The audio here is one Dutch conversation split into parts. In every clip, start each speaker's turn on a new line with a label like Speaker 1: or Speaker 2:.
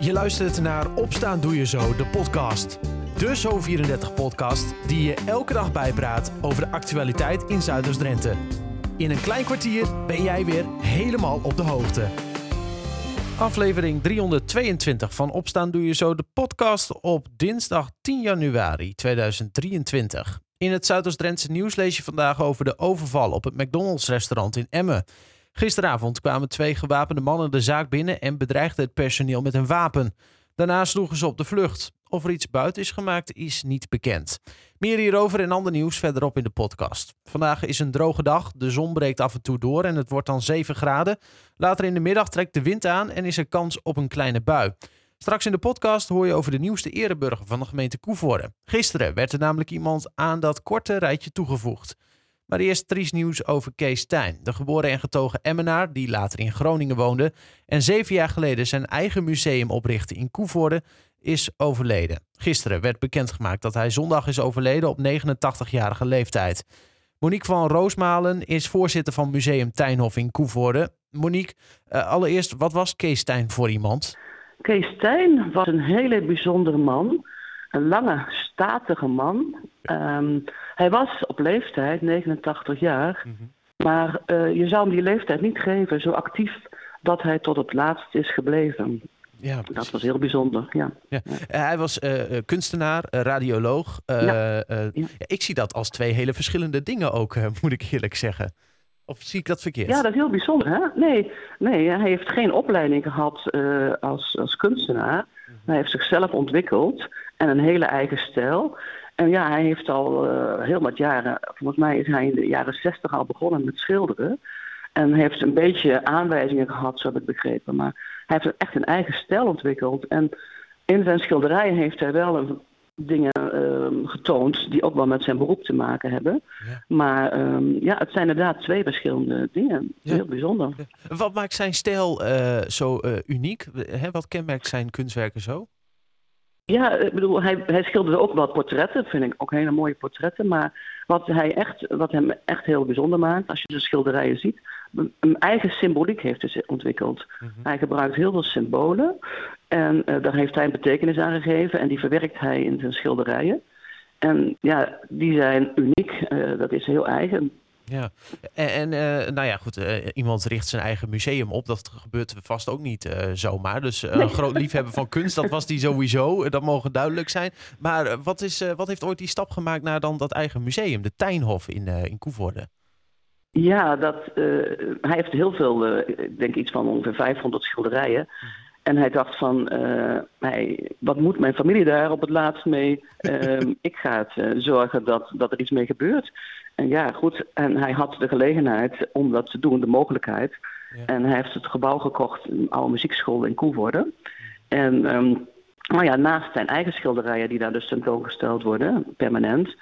Speaker 1: Je luistert naar Opstaan Doe Je Zo, de podcast. De Zo34-podcast die je elke dag bijpraat over de actualiteit in Zuiders-Drenthe. In een klein kwartier ben jij weer helemaal op de hoogte. Aflevering 322 van Opstaan Doe Je Zo, de podcast op dinsdag 10 januari 2023. In het Zuidoost-Drentse nieuws lees je vandaag over de overval op het McDonald's-restaurant in Emmen. Gisteravond kwamen twee gewapende mannen de zaak binnen en bedreigden het personeel met een wapen. Daarna sloegen ze op de vlucht. Of er iets buiten is gemaakt, is niet bekend. Meer hierover en ander nieuws verderop in de podcast. Vandaag is een droge dag, de zon breekt af en toe door en het wordt dan 7 graden. Later in de middag trekt de wind aan en is er kans op een kleine bui. Straks in de podcast hoor je over de nieuwste ereburger van de gemeente Koevoorde. Gisteren werd er namelijk iemand aan dat korte rijtje toegevoegd. Maar eerst triest nieuws over Kees Stijn, de geboren en getogen Emmenaar die later in Groningen woonde en zeven jaar geleden zijn eigen museum oprichtte in Koevoorde, is overleden. Gisteren werd bekendgemaakt dat hij zondag is overleden op 89-jarige leeftijd. Monique van Roosmalen is voorzitter van Museum Tuinhof in Koevoorde. Monique, uh, allereerst, wat was Kees Stijn voor iemand?
Speaker 2: Kees Stijn was een hele bijzondere man. Een lange, statige man. Um, hij was op leeftijd 89 jaar. Mm -hmm. Maar uh, je zou hem die leeftijd niet geven, zo actief dat hij tot het laatst is gebleven. Ja, dat was heel bijzonder, ja.
Speaker 1: ja. Hij was uh, kunstenaar, radioloog. Uh, ja. Ja. Ik zie dat als twee hele verschillende dingen ook, moet ik eerlijk zeggen. Of zie ik dat verkeerd?
Speaker 2: Ja, dat is heel bijzonder, hè? Nee, nee hij heeft geen opleiding gehad als, als kunstenaar. Hij heeft zichzelf ontwikkeld en een hele eigen stijl. En ja, hij heeft al uh, heel wat jaren, volgens mij is hij in de jaren zestig al begonnen met schilderen. En heeft een beetje aanwijzingen gehad, zo heb ik begrepen. Maar hij heeft echt een eigen stijl ontwikkeld. En in zijn schilderijen heeft hij wel dingen uh, getoond die ook wel met zijn beroep te maken hebben. Ja. Maar um, ja, het zijn inderdaad twee verschillende dingen. Ja. Heel bijzonder.
Speaker 1: Ja. Wat maakt zijn stijl uh, zo uniek? Hè, wat kenmerkt zijn kunstwerken zo?
Speaker 2: Ja, ik bedoel, hij, hij schilderde ook wel portretten, vind ik ook hele mooie portretten. Maar wat, hij echt, wat hem echt heel bijzonder maakt, als je de schilderijen ziet, een eigen symboliek heeft hij ontwikkeld. Mm -hmm. Hij gebruikt heel veel symbolen en uh, daar heeft hij een betekenis aan gegeven en die verwerkt hij in zijn schilderijen. En ja, die zijn uniek, uh, dat is heel eigen.
Speaker 1: Ja, en, en uh, nou ja, goed, uh, iemand richt zijn eigen museum op. Dat gebeurt vast ook niet uh, zomaar. Dus nee. een groot liefhebber van kunst, dat was die sowieso. Dat mogen duidelijk zijn. Maar wat, is, wat heeft ooit die stap gemaakt naar dan dat eigen museum, de Tuinhof in, in Koevoorde?
Speaker 2: Ja, dat, hij heeft heel veel, ik denk iets van ongeveer 500 schilderijen. Mm -hmm. En hij dacht van, uh, hij, wat moet mijn familie daar op het laatst mee? Uh, ik ga het uh, zorgen dat, dat er iets mee gebeurt. En ja, goed. En hij had de gelegenheid om dat te doen, de mogelijkheid. Ja. En hij heeft het gebouw gekocht, een oude muziekschool in Koevoorde. En, um, maar ja, naast zijn eigen schilderijen, die daar dus tentoongesteld worden, permanent,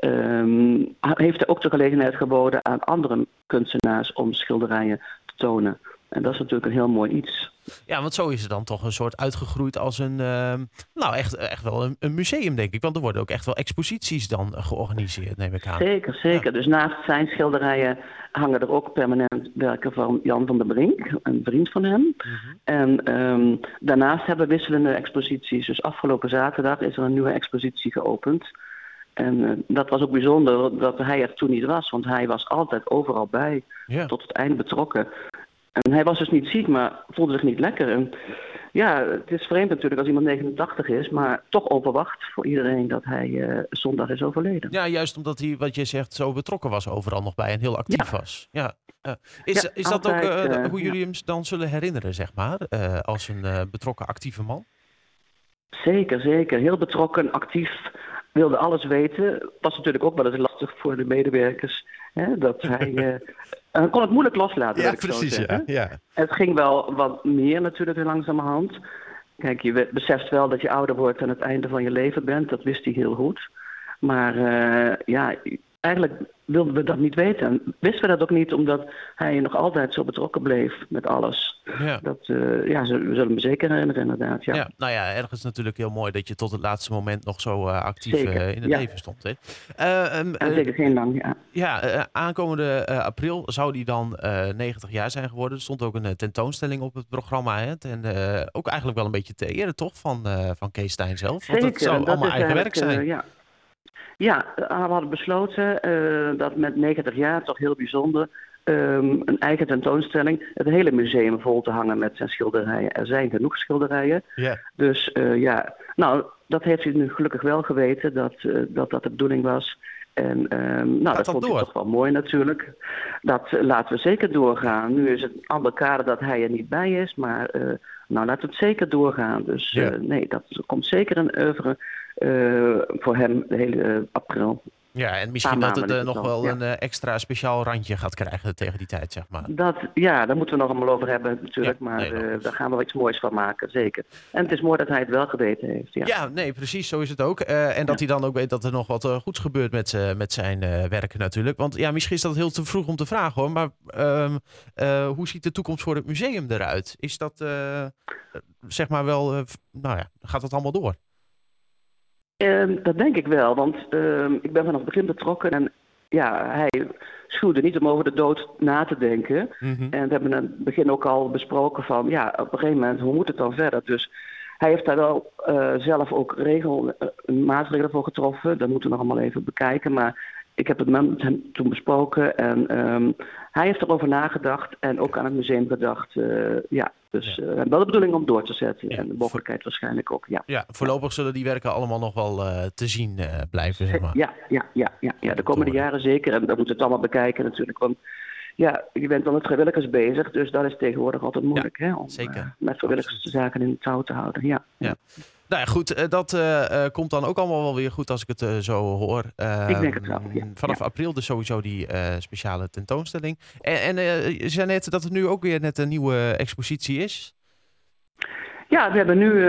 Speaker 2: um, heeft hij ook de gelegenheid geboden aan andere kunstenaars om schilderijen te tonen. En dat is natuurlijk een heel mooi iets.
Speaker 1: Ja, want zo is het dan toch een soort uitgegroeid als een, uh, nou echt, echt wel een, een, museum, denk ik. Want er worden ook echt wel exposities dan georganiseerd, neem ik aan.
Speaker 2: Zeker, zeker. Ja. Dus naast zijn schilderijen hangen er ook permanent werken van Jan van der Brink, een vriend van hem. Mm -hmm. En um, daarnaast hebben we wisselende exposities. Dus afgelopen zaterdag is er een nieuwe expositie geopend. En uh, dat was ook bijzonder dat hij er toen niet was, want hij was altijd overal bij, ja. tot het einde betrokken. En hij was dus niet ziek, maar voelde zich niet lekker. En ja, het is vreemd natuurlijk als iemand 89 is, maar toch onverwacht voor iedereen dat hij uh, zondag is overleden.
Speaker 1: Ja, juist omdat hij, wat je zegt, zo betrokken was overal nog bij en heel actief ja. was. Ja. Uh, is, ja, is dat ook uh, hoe jullie hem dan zullen herinneren, zeg maar, als een betrokken actieve man?
Speaker 2: Zeker, zeker. Heel betrokken, actief, wilde alles weten. Was natuurlijk ook wel eens lastig voor de medewerkers. Hè, dat hij uh, kon het moeilijk loslaten.
Speaker 1: Ja, precies. Ja, ja.
Speaker 2: Het ging wel wat meer natuurlijk langzamerhand. Kijk, je beseft wel dat je ouder wordt aan het einde van je leven bent. Dat wist hij heel goed. Maar uh, ja, eigenlijk wilden we dat niet weten. En wisten we dat ook niet, omdat hij nog altijd zo betrokken bleef met alles. Ja. Dat uh, ja, we zullen me zeker herinneren, inderdaad. Ja.
Speaker 1: ja. nou ja, ergens natuurlijk heel mooi dat je tot het laatste moment nog zo uh, actief uh, in het leven stond. Hè?
Speaker 2: Um, ja, zeker geen lang, ja.
Speaker 1: Ja, aankomende april zou die dan 90 jaar zijn geworden. Er stond ook een tentoonstelling op het programma. Hè? En ook eigenlijk wel een beetje te eren, toch, van, van Kees Stijn zelf? Want
Speaker 2: zeker,
Speaker 1: het zou allemaal eigen werk zijn.
Speaker 2: ja. Ja, we hadden besloten dat met 90 jaar, toch heel bijzonder, um, een eigen tentoonstelling, het hele museum vol te hangen met zijn schilderijen. Er zijn genoeg schilderijen. Yeah. Dus uh, ja, nou, dat heeft hij nu gelukkig wel geweten, dat uh, dat, dat de bedoeling was. En um, nou, dat vond ik toch wel mooi natuurlijk. Dat laten we zeker doorgaan. Nu is het een ander kader dat hij er niet bij is, maar nou, laten we het zeker doorgaan. Dus yeah. nee, dat komt zeker een oeuvre voor hem de hele april.
Speaker 1: Ja, en misschien dat het uh, nog wel een uh, extra speciaal randje gaat krijgen tegen die tijd, zeg maar.
Speaker 2: Dat, ja, daar moeten we nog allemaal over hebben natuurlijk. Ja, maar nee, daar gaan we wel iets moois van maken, zeker. En het is mooi dat hij het wel geweten heeft. Ja,
Speaker 1: ja nee, precies, zo is het ook. en dat hij dan ook weet dat er nog wat goeds gebeurt met, met zijn werk natuurlijk. Want ja, misschien is dat heel te vroeg om te vragen hoor. Maar um, hoe ziet de toekomst voor het museum eruit? Is dat, zeg maar wel, nou ja, gaat dat allemaal door?
Speaker 2: Uh, dat denk ik wel, want uh, ik ben vanaf het begin betrokken en ja, hij schuwde niet om over de dood na te denken. Mm -hmm. En we hebben in het begin ook al besproken van, ja, op een gegeven moment, hoe moet het dan verder? Dus hij heeft daar wel uh, zelf ook regel, uh, maatregelen voor getroffen. Dat moeten we nog allemaal even bekijken, maar ik heb het met hem toen besproken en um, hij heeft erover nagedacht en ook aan het museum gedacht. Uh, ja, dus ja. Uh, wel de bedoeling om door te zetten ja. en de mogelijkheid waarschijnlijk ook. Ja,
Speaker 1: ja voorlopig zullen die werken allemaal nog wel uh, te zien blijven. Zeg maar.
Speaker 2: ja, ja, ja, ja, ja, de komende jaren zeker. En dan moeten we het allemaal bekijken natuurlijk. Want ja, je bent dan met vrijwilligers bezig, dus dat is tegenwoordig altijd moeilijk hè, om zeker. met vrijwilligerszaken in het touw te houden. Ja.
Speaker 1: ja. Nou ja, goed, eh, dat uh, komt dan ook allemaal wel weer goed als ik het uh, zo hoor.
Speaker 2: ik denk het wel, ja.
Speaker 1: Vanaf
Speaker 2: ja.
Speaker 1: april dus sowieso die speciale tentoonstelling. En, en je zei net dat het nu ook weer net een nieuwe expositie is.
Speaker 2: Ja, we hebben nu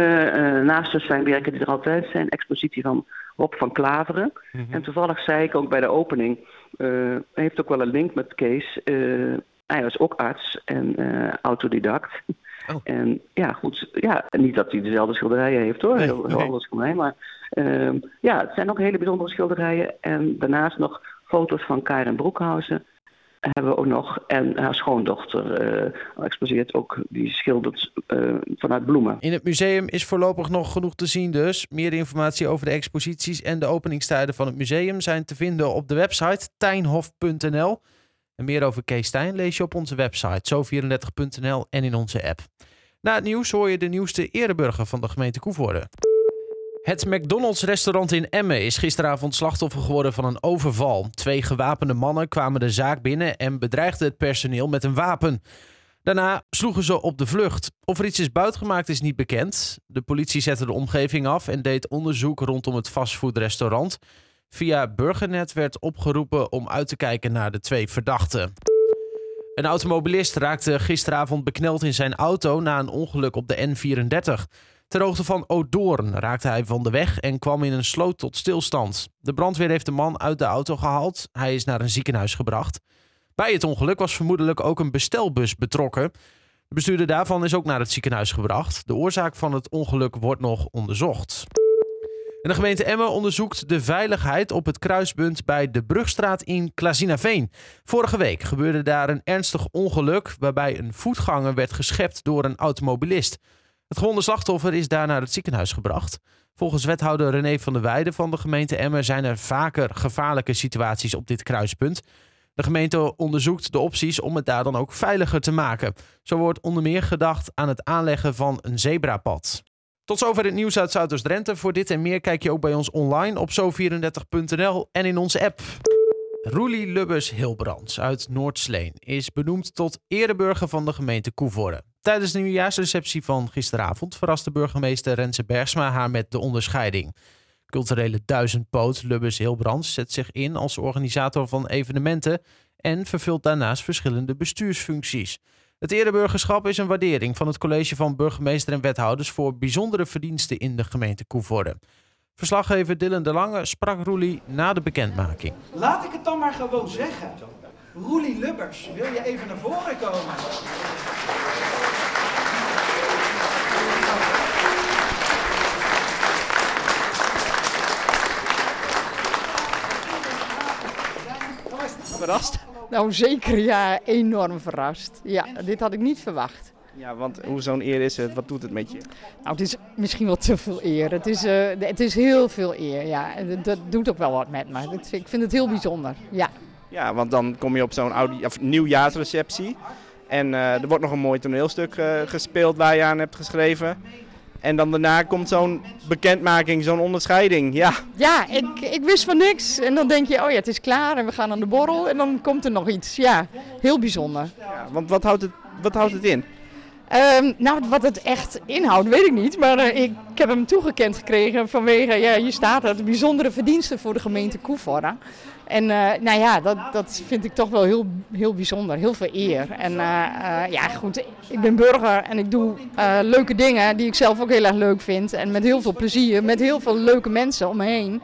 Speaker 2: naast de zijn werken die er altijd zijn, expositie van Rob van Klaveren. Mm -hmm. En toevallig zei ik ook bij de opening, hij heeft ook wel een link met Kees. hij was ook arts en autodidact. Oh. En ja, goed. Ja, niet dat hij dezelfde schilderijen heeft hoor. Nee, heel, heel nee. anders mij. Maar uh, ja, het zijn ook hele bijzondere schilderijen. En daarnaast nog foto's van Karen Broekhausen hebben we ook nog. En haar schoondochter uh, exposeert ook, die schildert uh, vanuit bloemen.
Speaker 1: In het museum is voorlopig nog genoeg te zien dus. Meer informatie over de exposities en de openingstijden van het museum zijn te vinden op de website tijnhof.nl. Meer over Kees Stijn lees je op onze website zo34.nl en in onze app. Na het nieuws hoor je de nieuwste ereburger van de gemeente Koevoorde. Het McDonald's restaurant in Emmen is gisteravond slachtoffer geworden van een overval. Twee gewapende mannen kwamen de zaak binnen en bedreigden het personeel met een wapen. Daarna sloegen ze op de vlucht. Of er iets is buitgemaakt is niet bekend. De politie zette de omgeving af en deed onderzoek rondom het fastfoodrestaurant. Via Burgernet werd opgeroepen om uit te kijken naar de twee verdachten. Een automobilist raakte gisteravond bekneld in zijn auto na een ongeluk op de N34. Ter hoogte van Odoorn raakte hij van de weg en kwam in een sloot tot stilstand. De brandweer heeft de man uit de auto gehaald. Hij is naar een ziekenhuis gebracht. Bij het ongeluk was vermoedelijk ook een bestelbus betrokken. De bestuurder daarvan is ook naar het ziekenhuis gebracht. De oorzaak van het ongeluk wordt nog onderzocht. De gemeente Emmen onderzoekt de veiligheid op het kruispunt bij de Brugstraat in Klazinaveen. Vorige week gebeurde daar een ernstig ongeluk waarbij een voetganger werd geschept door een automobilist. Het gewonde slachtoffer is daar naar het ziekenhuis gebracht. Volgens wethouder René van der Weijden van de gemeente Emmen zijn er vaker gevaarlijke situaties op dit kruispunt. De gemeente onderzoekt de opties om het daar dan ook veiliger te maken. Zo wordt onder meer gedacht aan het aanleggen van een zebrapad. Tot zover het nieuws uit Zuidoost-Drenthe. Voor dit en meer kijk je ook bij ons online op zo34.nl en in onze app. Roelie Lubbers Hilbrands uit Noordsleen is benoemd tot ereburger van de gemeente Koevoorde. Tijdens de nieuwjaarsreceptie van gisteravond verraste burgemeester Renze Bergsma haar met de onderscheiding. Culturele duizendpoot Lubbers Hilbrands zet zich in als organisator van evenementen en vervult daarnaast verschillende bestuursfuncties. Het ereburgerschap is een waardering van het college van burgemeester en wethouders voor bijzondere verdiensten in de gemeente Koevoorde. Verslaggever Dylan de Lange sprak Roelie na de bekendmaking.
Speaker 3: Laat ik het dan maar gewoon zeggen. Roelie Lubbers, wil je even naar voren komen?
Speaker 4: Verrast?
Speaker 5: Nou, zeker ja, enorm verrast. Ja, dit had ik niet verwacht.
Speaker 4: Ja, want hoe zo'n eer is het? Wat doet het met je?
Speaker 5: Nou, het is misschien wel te veel eer. Het is, eh, het is heel veel eer, ja. En dat- doet ook wel wat met me. Dat ik vind het heel bijzonder, ja.
Speaker 4: Ja, want dan kom je op zo'n nieuwjaarsreceptie. En eh, er wordt nog een mooi toneelstuk eh, gespeeld waar je aan hebt geschreven. En dan daarna komt zo'n bekendmaking, zo'n onderscheiding. Ja,
Speaker 5: Ja, ik, ik wist van niks. En dan denk je, oh ja, het is klaar en we gaan aan de borrel. En dan komt er nog iets. Ja, heel bijzonder.
Speaker 4: ja want wat houdt het, wat houdt het in?
Speaker 5: Ehm, nou, wat het echt inhoudt, weet ik niet. Maar eh, ik, ik heb hem toegekend gekregen vanwege, ja, hier staat het, bijzondere verdiensten voor de gemeente Koevoorde. En eh, nou ja, dat, dat vind ik toch wel heel, heel bijzonder, heel veel eer. En eh, eh, ja, goed, ik ben burger en ik doe leuke dingen die ik zelf ook heel erg leuk vind. En met heel veel plezier, met heel veel leuke mensen om me heen.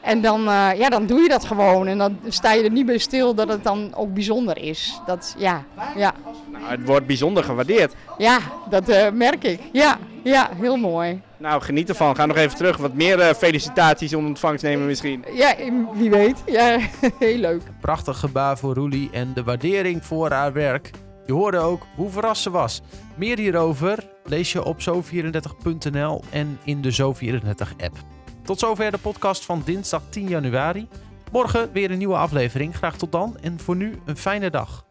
Speaker 5: En dan, ja, dan doe je dat gewoon. En dan sta je er niet bij stil dat het dan ook bijzonder is. Dat, ja, ja.
Speaker 4: Nou, het wordt bijzonder gewaardeerd.
Speaker 5: Ja, dat merk ik. Ja, ja, heel mooi.
Speaker 4: Nou, geniet ervan. Ga nog even terug. Wat meer eh, felicitaties om ontvangst nemen misschien.
Speaker 5: Ja, wie weet. Ja, heel leuk.
Speaker 1: Prachtig gebaar voor Roelie en de waardering voor haar werk. Je hoorde ook hoe verrast ze was. Meer hierover lees je op zo34.nl en in de Zo34-app. Tot zover de podcast van dinsdag 10 januari. Morgen weer een nieuwe aflevering. Graag tot dan en voor nu een fijne dag.